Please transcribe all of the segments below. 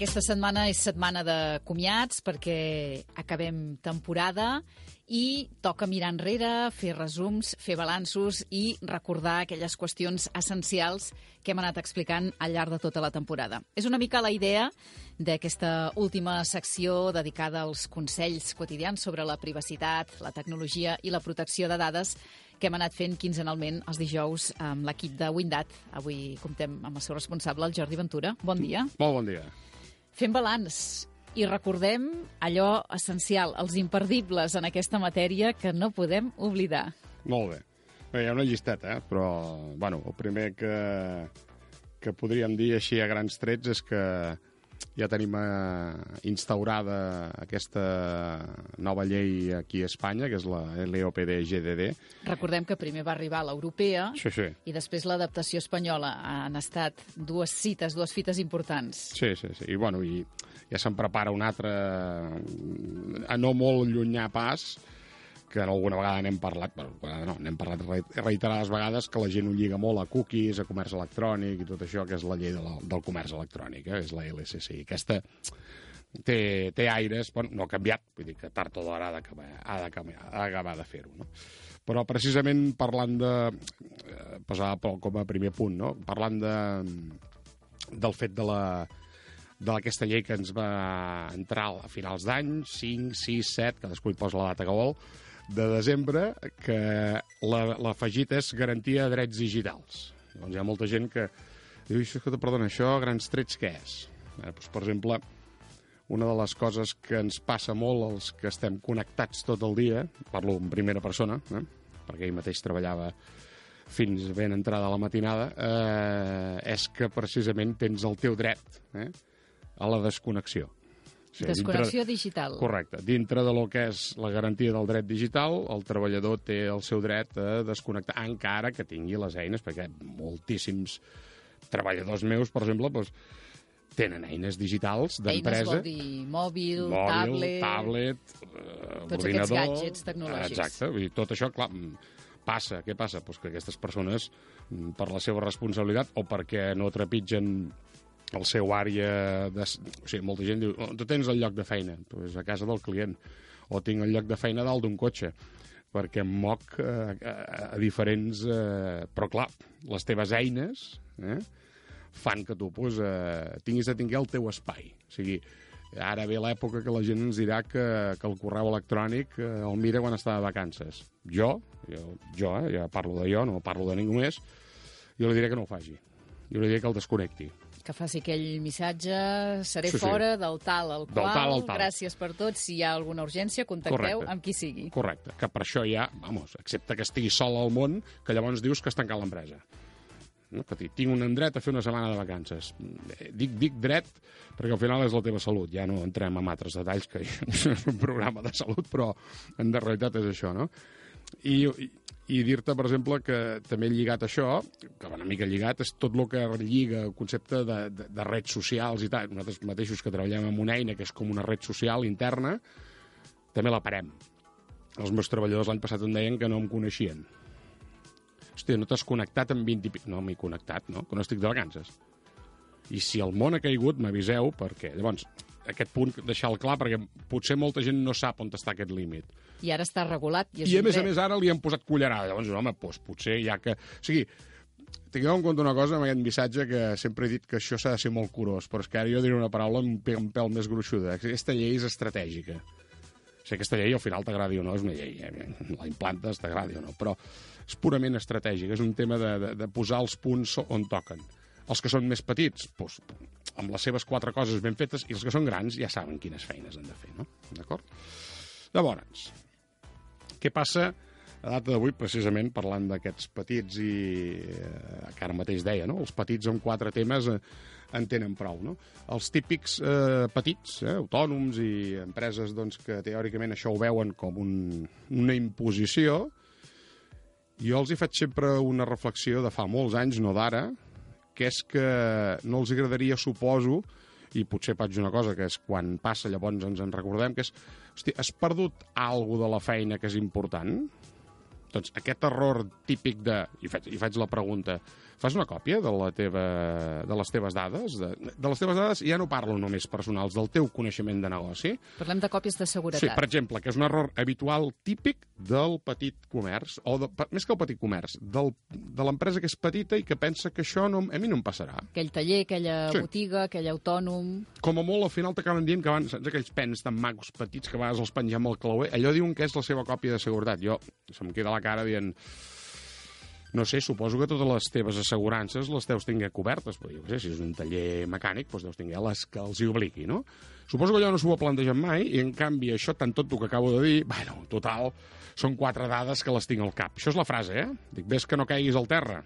Aquesta setmana és setmana de comiats perquè acabem temporada i toca mirar enrere, fer resums, fer balanços i recordar aquelles qüestions essencials que hem anat explicant al llarg de tota la temporada. És una mica la idea d'aquesta última secció dedicada als consells quotidians sobre la privacitat, la tecnologia i la protecció de dades que hem anat fent quinzenalment els dijous amb l'equip de Windat. Avui comptem amb el seu responsable, el Jordi Ventura. Bon dia. Molt bon dia. Fem balanç i recordem allò essencial, els imperdibles en aquesta matèria que no podem oblidar. Molt bé. Bé, hi ha una llisteta, eh? però bueno, el primer que, que podríem dir així a grans trets és que ja tenim eh, instaurada aquesta nova llei aquí a Espanya, que és la LOPD-GDD. Recordem que primer va arribar l'europea Sí, sí. i després l'adaptació espanyola. Han estat dues cites, dues fites importants. Sí, sí, sí. I, bueno, i ja se'n prepara un altre a no molt llunyà pas, que alguna vegada n'hem parlat, bueno, no, n'hem parlat reiterades vegades, que la gent ho lliga molt a cookies, a comerç electrònic i tot això, que és la llei de la, del comerç electrònic, eh? és la LSCI. Aquesta té, té aires, bueno, no ha canviat, vull dir que tard o d'hora ha d'acabar ha de fer-ho, no? Però precisament parlant de... Eh, posar com a primer punt, no? Parlant de, del fet de la d'aquesta llei que ens va entrar a finals d'any, 5, 6, 7, cadascú hi posa la data que vol, de desembre, que l'afegit és garantia de drets digitals. Llavors hi ha molta gent que diu, que, perdona, això, grans trets, què és? Eh, doncs, per exemple, una de les coses que ens passa molt als que estem connectats tot el dia, parlo en primera persona, eh? perquè ell mateix treballava fins ben entrada a la matinada, eh, és que precisament tens el teu dret eh, a la desconnexió. Sigui, desconnexió dintre, digital. Correcte. Dintre de lo que és la garantia del dret digital, el treballador té el seu dret a desconnectar, encara que tingui les eines, perquè moltíssims treballadors meus, per exemple, doncs, tenen eines digitals d'empresa. Eines vol dir mòbil, mòbil tablet... tablet, eh, tots ordinador... aquests gadgets tecnològics. Exacte, vull dir, tot això, clar, passa. Què passa? Pues que aquestes persones, per la seva responsabilitat o perquè no trepitgen el seu àrea... De... O sigui, molta gent diu, oh, tu tens el lloc de feina? Pues a casa del client. O tinc el lloc de feina dalt d'un cotxe perquè em moc eh, a, a diferents... Eh, però, clar, les teves eines eh, fan que tu pues, eh, tinguis de tinguer el teu espai. O sigui, ara ve l'època que la gent ens dirà que, que el correu electrònic eh, el mira quan està de vacances. Jo, jo, jo eh, ja parlo de jo, no parlo de ningú més, jo li diré que no ho faci. Jo li diré que el desconnecti que faci aquell missatge, seré Sí, sí. fora del tal al Del qual, tal al tal. gràcies per tot, si hi ha alguna urgència, contacteu Correcte. amb qui sigui. Correcte, que per això ja, vamos, excepte que estigui sol al món, que llavors dius que has tancat l'empresa. No? Que ti- tinc un dret a fer una setmana de vacances. Eh, Dic, dic dret perquè al final és la teva salut. Ja no entrem en altres detalls, que és un programa de salut, però en de realitat és això, no? I, i, i dir-te, per exemple, que també lligat a això, que una mica lligat, és tot el que lliga el concepte de, de, de redes socials i tal. Nosaltres mateixos que treballem amb una eina que és com una red social interna, també la parem. Els meus treballadors l'any passat em deien que no em coneixien. Hòstia, no t'has connectat amb 20 i... No, m'he connectat, no? Que no estic de vacances. I si el món ha caigut, m'aviseu, perquè... Llavors, aquest punt, deixar-lo clar, perquè potser molta gent no sap on està aquest límit. I ara està regulat. I, és I a més a més ara li han posat cullerada. Llavors, home, doncs, potser ja que... O sigui, tingueu en compte una cosa amb aquest missatge que sempre he dit que això s'ha de ser molt curós, però és que ara jo diré una paraula un pe- un pèl més gruixuda. Aquesta llei és estratègica. O sigui, aquesta llei al final t'agradi o no, és una llei. Eh? La implantes, t'agradi o no, però és purament estratègica. És un tema de, de, de posar els punts on toquen. Els que són més petits, doncs, amb les seves quatre coses ben fetes, i els que són grans ja saben quines feines han de fer, no? D'acord? Llavors, què passa a data d'avui, precisament parlant d'aquests petits i eh, que ara mateix deia, no? els petits amb quatre temes eh, en tenen prou. No? Els típics eh, petits, eh, autònoms i empreses doncs, que teòricament això ho veuen com un, una imposició, jo els hi faig sempre una reflexió de fa molts anys, no d'ara, que és que no els agradaria, suposo, i potser faig una cosa, que és quan passa llavors ens en recordem, que és, hosti, has perdut alguna de la feina que és important? Doncs aquest error típic de... I faig, i faig la pregunta. Fas una còpia de, la teva, de les teves dades? De, de les teves dades ja no parlo només personals, del teu coneixement de negoci. Parlem de còpies de seguretat. Sí, per exemple, que és un error habitual típic del petit comerç, o de, més que el petit comerç, del, de l'empresa que és petita i que pensa que això no, a mi no em passarà. Aquell taller, aquella Sí. botiga, aquell autònom... Com a molt, al final t'acaben dient que van, saps aquells pens tan macos petits que a vegades els pengem al clauer, allò diuen que és la seva còpia de seguretat. Jo se'm queda la cara dient no sé, suposo que totes les teves assegurances les deus tinguer cobertes, però jo què sé, si és un taller mecànic, doncs deus tinguer les que els hi obligui, no? Suposo que allò no s'ho ha plantejat mai, i en canvi això, tant tot el que acabo de dir, bueno, total, són quatre dades que les tinc al cap. Això és la frase, eh? Dic, ves que no caiguis al terra.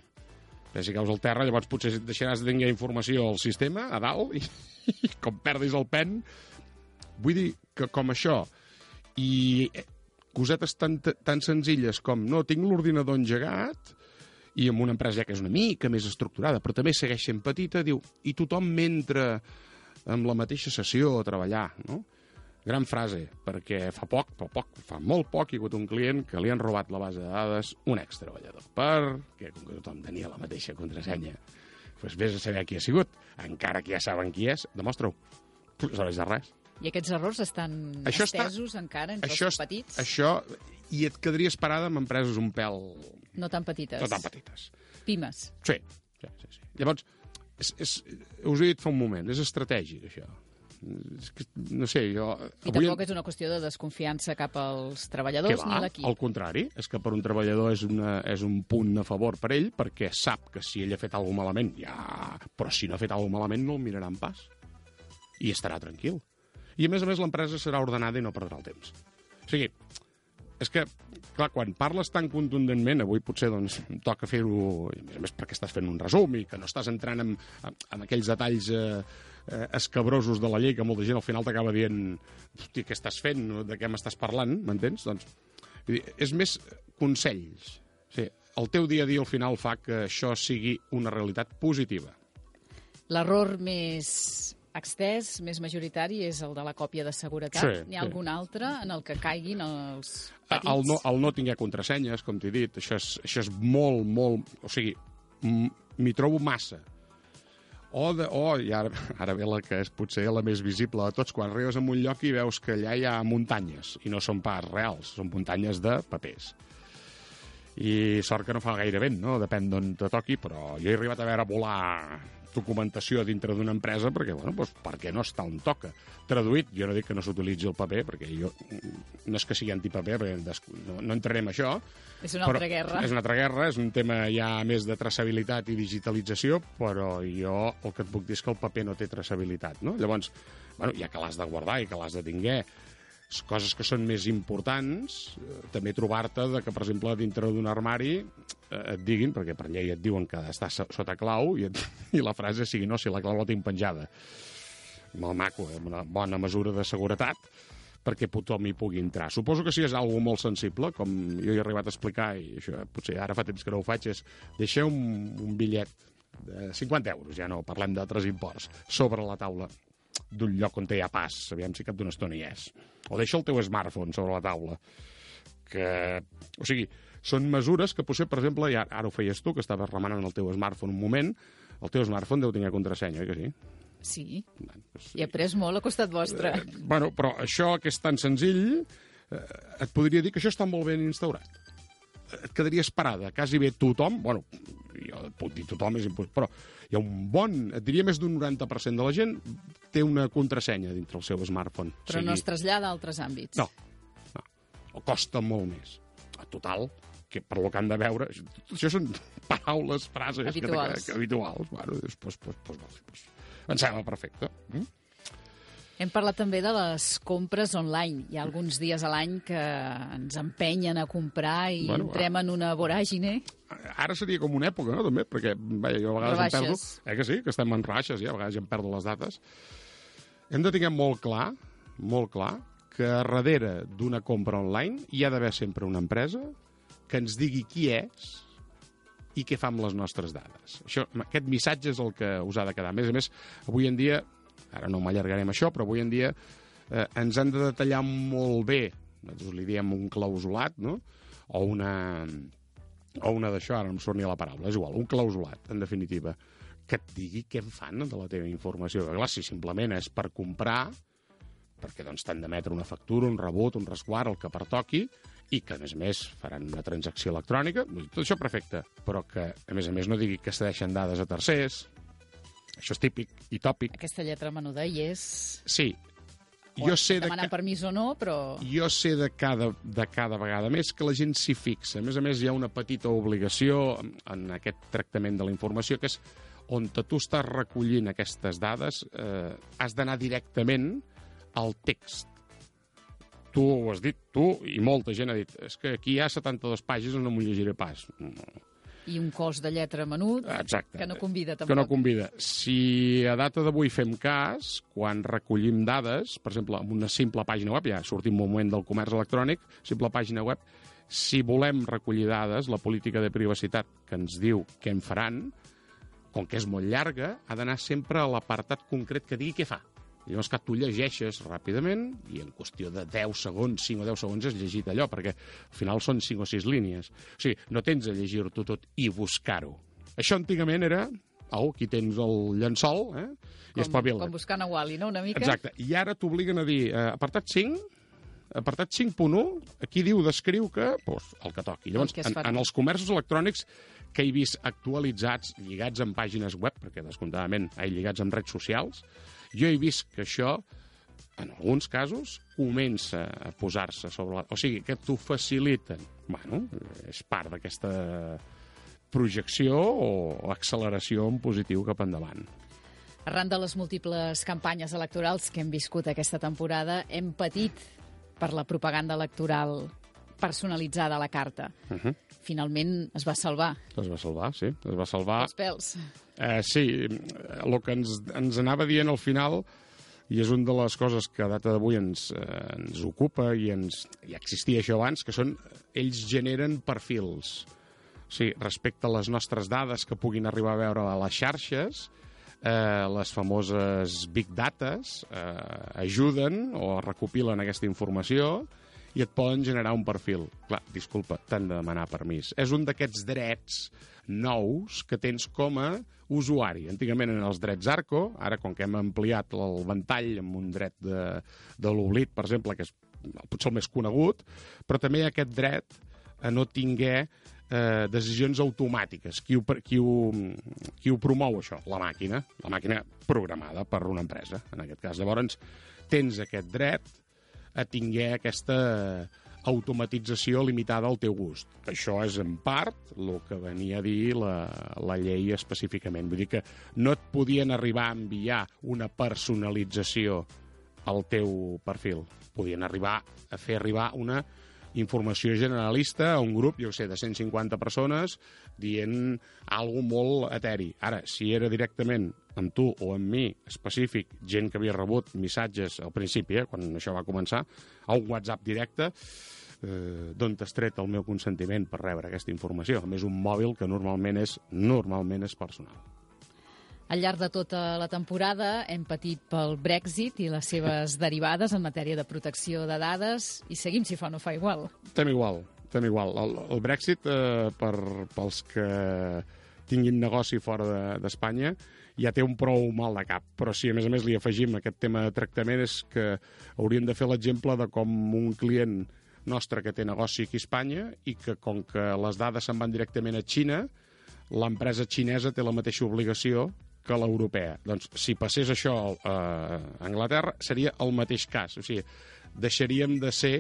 Bé, si caus al terra, llavors potser deixaràs de tenir informació al sistema, a dalt, i, i com perdis el pen... Vull dir que com això, i eh, cosetes tan, tan senzilles com no, tinc l'ordinador engegat, i amb una empresa ja que és una mica més estructurada, però també segueix sent petita, diu, i tothom mentre amb la mateixa sessió a treballar, no? Gran frase, perquè fa poc, fa poc, fa molt poc, hi ha hagut un client que li han robat la base de dades un ex-treballador, perquè com que tothom tenia la mateixa contrasenya, doncs vés a saber qui ha sigut, encara que ja saben qui és, demostra-ho. No serveix de res. I aquests errors estan Això està- estesos encara entre Això, els petits, això, i et quedaries parada amb empreses un pèl no tan petites. no tan petites. Pimes. Sí, sí, sí. sí. Llavors, és, és, us he dit fa un moment, és estratègic, això. És que, no sé, jo... I tampoc és una qüestió de desconfiança cap als treballadors ni va? a l'equip. Al contrari, és que per un treballador és, una, és un punt a favor per ell, perquè sap que si ell ha fet alguna malament, ja... Però si no ha fet alguna malament, no el miraran pas. I estarà tranquil. I, a més a més, l'empresa serà ordenada i no perdrà el temps. O sigui, és que, clar, quan parles tan contundentment, avui potser doncs, em toca fer-ho, més més perquè estàs fent un resum i que no estàs entrant en, en, en aquells detalls eh, eh, escabrosos de la llei que molta gent al final t'acaba dient hosti, què estàs fent, de què m'estàs parlant, m'entens? Doncs, dir, és més consells. O sigui, el teu dia a dia al final fa que això sigui una realitat positiva. L'error més extès, més majoritari, és el de la còpia de seguretat. Sí, N'hi ha sí. algun altre en el que caiguin els petits? El no, el no tingué contrasenyes, com t'he dit, això és, això és molt, molt... O sigui, m'hi trobo massa. O, de, o i ara, ara ve la que és potser la més visible de tots, quan arribes a un lloc i veus que allà hi ha muntanyes, i no són pas reals, són muntanyes de papers. I sort que no fa gaire vent, no? Depèn d'on te toqui, però jo he arribat a veure volar documentació dintre d'una empresa perquè, bueno, doncs, perquè no està on toca. Traduït, jo no dic que no s'utilitzi el paper, perquè jo no és que sigui antipaper, perquè no, no entraré en això, És una altra guerra. és una altra guerra, és un tema ja més de traçabilitat i digitalització, però jo el que et puc dir és que el paper no té traçabilitat, no? Llavors, bueno, ja que l'has de guardar i que l'has de tinguer, coses que són més importants, eh, també trobar-te de que, per exemple, dintre d'un armari eh, et diguin, perquè per llei et diuen que està so- sota clau, i, et, i la frase sigui, no, si la clau la tinc penjada. Molt maco, eh? una bona mesura de seguretat, perquè tothom hi pugui entrar. Suposo que si és algo molt sensible, com jo he arribat a explicar, i això potser ara fa temps que no ho faig, és deixeu un, un bitllet de 50 euros, ja no parlem d'altres imports, sobre la taula d'un lloc on hi ha pas, aviam si cap d'una estona hi és. O deixa el teu smartphone sobre la taula. Que, o sigui, són mesures que potser, per exemple, ja, ara ho feies tu, que estaves remenant el teu smartphone un moment, el teu smartphone deu tenir contrasenya, oi que sí? Sí, Bueno, doncs, i he après molt a costat vostre. Eh, bueno, però això que és tan senzill, eh, et podria dir que això està molt ben instaurat. Et quedaries parada, quasi bé tothom, bueno, jo puc dir tothom, és impossible, però hi ha un bon, et diria més d'un 90% de la gent té una contrasenya dintre el seu smartphone. Però no es trasllada a altres àmbits. No, no. O costa molt més. A total, que per lo que han de veure... Això són paraules, frases... Habituals. Que, que, que, habituals. Bueno, doncs, pues, pues, pues, pues, pues, em sembla perfecte. Mm? Hem parlat també de les compres online. Hi ha alguns dies a l'any que ens empenyen a comprar i Bueno, entrem en una voràgine. Ara seria com una època, no?, també, perquè vaja, jo a vegades em perdo... Rebaixes. Eh que sí, que estem en raixes, ja, a vegades ja em perdo les dates. Hem de tenir molt clar, molt clar, que darrere d'una compra online hi ha d'haver sempre una empresa que ens digui qui és i què fa amb les nostres dades. Això, aquest missatge és el que us ha de quedar. A més a més, avui en dia, ara no m'allargarem això, però avui en dia eh, ens han de detallar molt bé, nosaltres li diem un clausulat, no?, o una o una d'això, ara no em surt ni la paraula, és igual, un clausulat, en definitiva, que et digui què en fan de la teva informació. Clar, si simplement és per comprar, perquè doncs t'han d'emetre una factura, un rebut, un resguard, el que pertoqui, i que, a més a més, faran una transacció electrònica, tot això perfecte, però que, a més a més, no digui que cedeixen dades a tercers, això és típic i tòpic. Aquesta lletra menuda hi és... Sí, O jo sé de que... permís o no, però... Jo sé de cada, de cada vegada més que la gent s'hi fixa. A més a més, hi ha una petita obligació en aquest tractament de la informació, que és on tu estàs recollint aquestes dades, eh, has d'anar directament al text. Tu ho has dit, tu, i molta gent ha dit, és que aquí hi ha 72 pàgines, no m'ho llegiré pas. I un cos de lletra menut Exacte. que no convida tampoc. que no convida. Si a data d'avui fem cas, quan recollim dades, per exemple, amb una simple pàgina web, ja sortim un moment del comerç electrònic, simple pàgina web, si volem recollir dades, la política de privacitat que ens diu què en faran, com que és molt llarga, ha d'anar sempre a l'apartat concret que digui què fa. Llavors que tu llegeixes ràpidament i en qüestió de 10 segons, 5 o 10 segons has llegit allò, perquè al final són 5 o 6 línies. O sigui, no tens de llegir-t'ho tot i buscar-ho. Això antigament era, au, aquí tens el llençol, eh? I com, espavila't. com buscant a Wally, no?, una mica. Exacte. I ara t'obliguen a dir, eh, apartat 5, apartat 5.1, aquí diu, descriu que, doncs, el que toqui. Llavors, que en, en els comerços electrònics que he vist actualitzats, lligats amb pàgines web, perquè descomptadament he lligats amb redes socials, jo he vist que això, en alguns casos, comença a posar-se sobre la... O sigui, que t'ho faciliten. Bueno, és part d'aquesta projecció o acceleració en positiu cap endavant. Arran de les múltiples campanyes electorals que hem viscut aquesta temporada, hem patit per la propaganda electoral personalitzada a la carta. Uh -huh. Finalment es va salvar. Es va salvar, sí. Es va salvar. Els pèls. Eh, sí, el que ens, ens anava dient al final, i és una de les coses que a data d'avui ens, eh, ens ocupa i ens, ja existia això abans, que són, ells generen perfils. Sigui, respecte a les nostres dades que puguin arribar a veure a les xarxes, eh, les famoses big dates eh, ajuden o recopilen aquesta informació i et poden generar un perfil. Clar, disculpa, t'han de demanar permís. És un d'aquests drets nous que tens com a usuari. Antigament eren els drets ARCO, ara com que hem ampliat el ventall amb un dret de, de l'oblit, per exemple, que és potser el més conegut, però també hi ha aquest dret a no tinguer eh, decisions automàtiques. Qui ho, qui, ho, qui ho promou, això? La màquina. La màquina programada per una empresa, en aquest cas. Llavors, tens aquest dret a tinguer aquesta automatització limitada al teu gust. Això és, en part, el que venia a dir la, la llei específicament. Vull dir que no et podien arribar a enviar una personalització al teu perfil. Podien arribar a fer arribar una informació generalista a un grup, jo sé, de 150 persones, dient algo molt eteri. Ara, si era directament amb tu o amb mi, específic, gent que havia rebut missatges al principi, eh, quan això va començar, a un WhatsApp directe, eh, d'on t'has tret el meu consentiment per rebre aquesta informació. A més, un mòbil que normalment és normalment és personal. Al llarg de tota la temporada hem patit pel Brexit i les seves derivades en matèria de protecció de dades i seguim si fa no fa igual. Estem igual, estem igual. El, el Brexit, eh, per, pels que tinguin negoci fora d'Espanya, de, ja té un prou mal de cap. Però si a més a més li afegim aquest tema de tractament és que hauríem de fer l'exemple de com un client nostre que té negoci aquí a Espanya i que com que les dades se'n van directament a Xina, l'empresa xinesa té la mateixa obligació que l'europea. Doncs si passés això a Anglaterra seria el mateix cas. O sigui, deixaríem de ser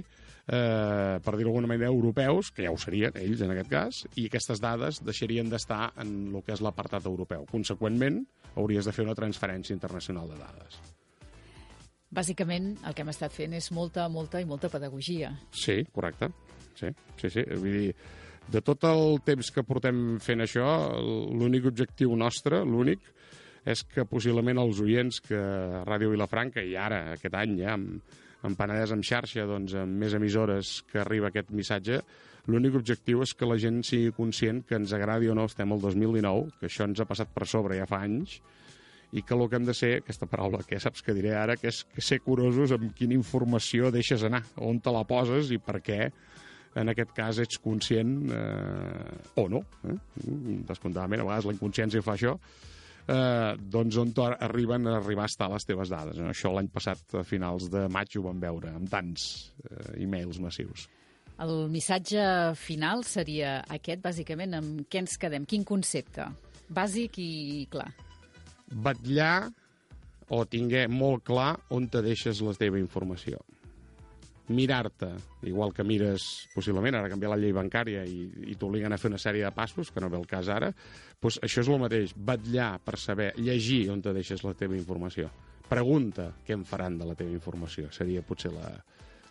eh, per dir-ho d'alguna manera, europeus, que ja ho serien ells en aquest cas, i aquestes dades deixarien d'estar en el que és l'apartat europeu. Conseqüentment, hauries de fer una transferència internacional de dades. Bàsicament, el que hem estat fent és molta, molta i molta pedagogia. Sí, correcte. Sí, sí, sí. Vull dir, de tot el temps que portem fent això, l'únic objectiu nostre, l'únic, és que possiblement els oients que Ràdio Vilafranca, i ara, aquest any, ja, amb, amb Penedès en xarxa, doncs, amb més emissores que arriba aquest missatge, l'únic objectiu és que la gent sigui conscient que ens agradi o no, estem al 2019, que això ens ha passat per sobre ja fa anys, i que el que hem de ser, aquesta paraula que saps que diré ara, que és que ser curosos amb quina informació deixes anar, on te la poses i per què en aquest cas ets conscient eh, o no, eh? descomptadament, a vegades la inconsciència fa això, eh, doncs on arriben a arribar a estar les teves dades. No? Això l'any passat, a finals de maig, ho vam veure, amb tants eh, e-mails massius. El missatge final seria aquest, bàsicament, amb què ens quedem? Quin concepte? Bàsic i clar. Batllar o tinguer molt clar on te deixes la teva informació mirar-te, igual que mires, possiblement, ara canviar la llei bancària i, i t'obliguen a fer una sèrie de passos, que no ve el cas ara, doncs això és el mateix, batllar per saber, llegir on te deixes la teva informació. Pregunta què en faran de la teva informació, seria potser la,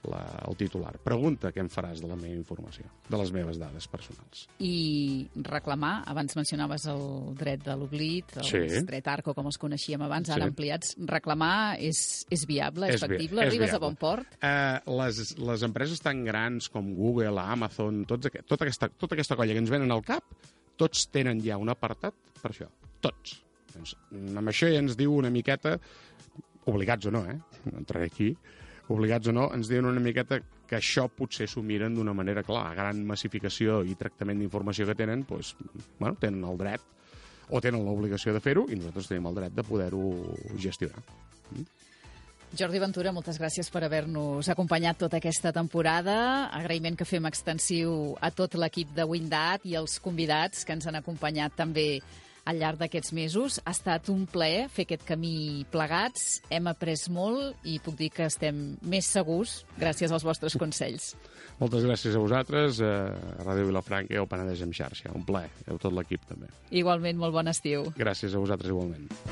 la, el titular. Pregunta què em faràs de la meva informació, de les meves dades personals. I reclamar, abans mencionaves el dret de l'oblit, el sí. dret ARCO, com els coneixíem abans, ara sí. ampliats. Reclamar és, és viable, és, és factible? És Arribes viable. a bon port? Uh, les, les empreses tan grans com Google, Amazon, tots aquest, tota, aquesta, tota aquesta colla que ens venen al cap, tots tenen ja un apartat per això. Tots. Doncs, amb això ja ens diu una miqueta, obligats o no, eh? No entraré aquí, obligats o no, ens diuen una miqueta que això potser s'ho miren d'una manera clara. gran massificació i tractament d'informació que tenen, doncs, bueno, tenen el dret o tenen l'obligació de fer-ho i nosaltres tenim el dret de poder-ho gestionar. Mm? Jordi Ventura, moltes gràcies per haver-nos acompanyat tota aquesta temporada. Agraïment que fem extensiu a tot l'equip de Windat i els convidats que ens han acompanyat també al llarg d'aquests mesos. Ha estat un plaer fer aquest camí plegats. Hem après molt i puc dir que estem més segurs gràcies als vostres consells. Moltes gràcies a vosaltres, a Ràdio Vilafranca i al Penedès en xarxa. Un plaer, a tot l'equip també. Igualment, molt bon estiu. Gràcies a vosaltres igualment.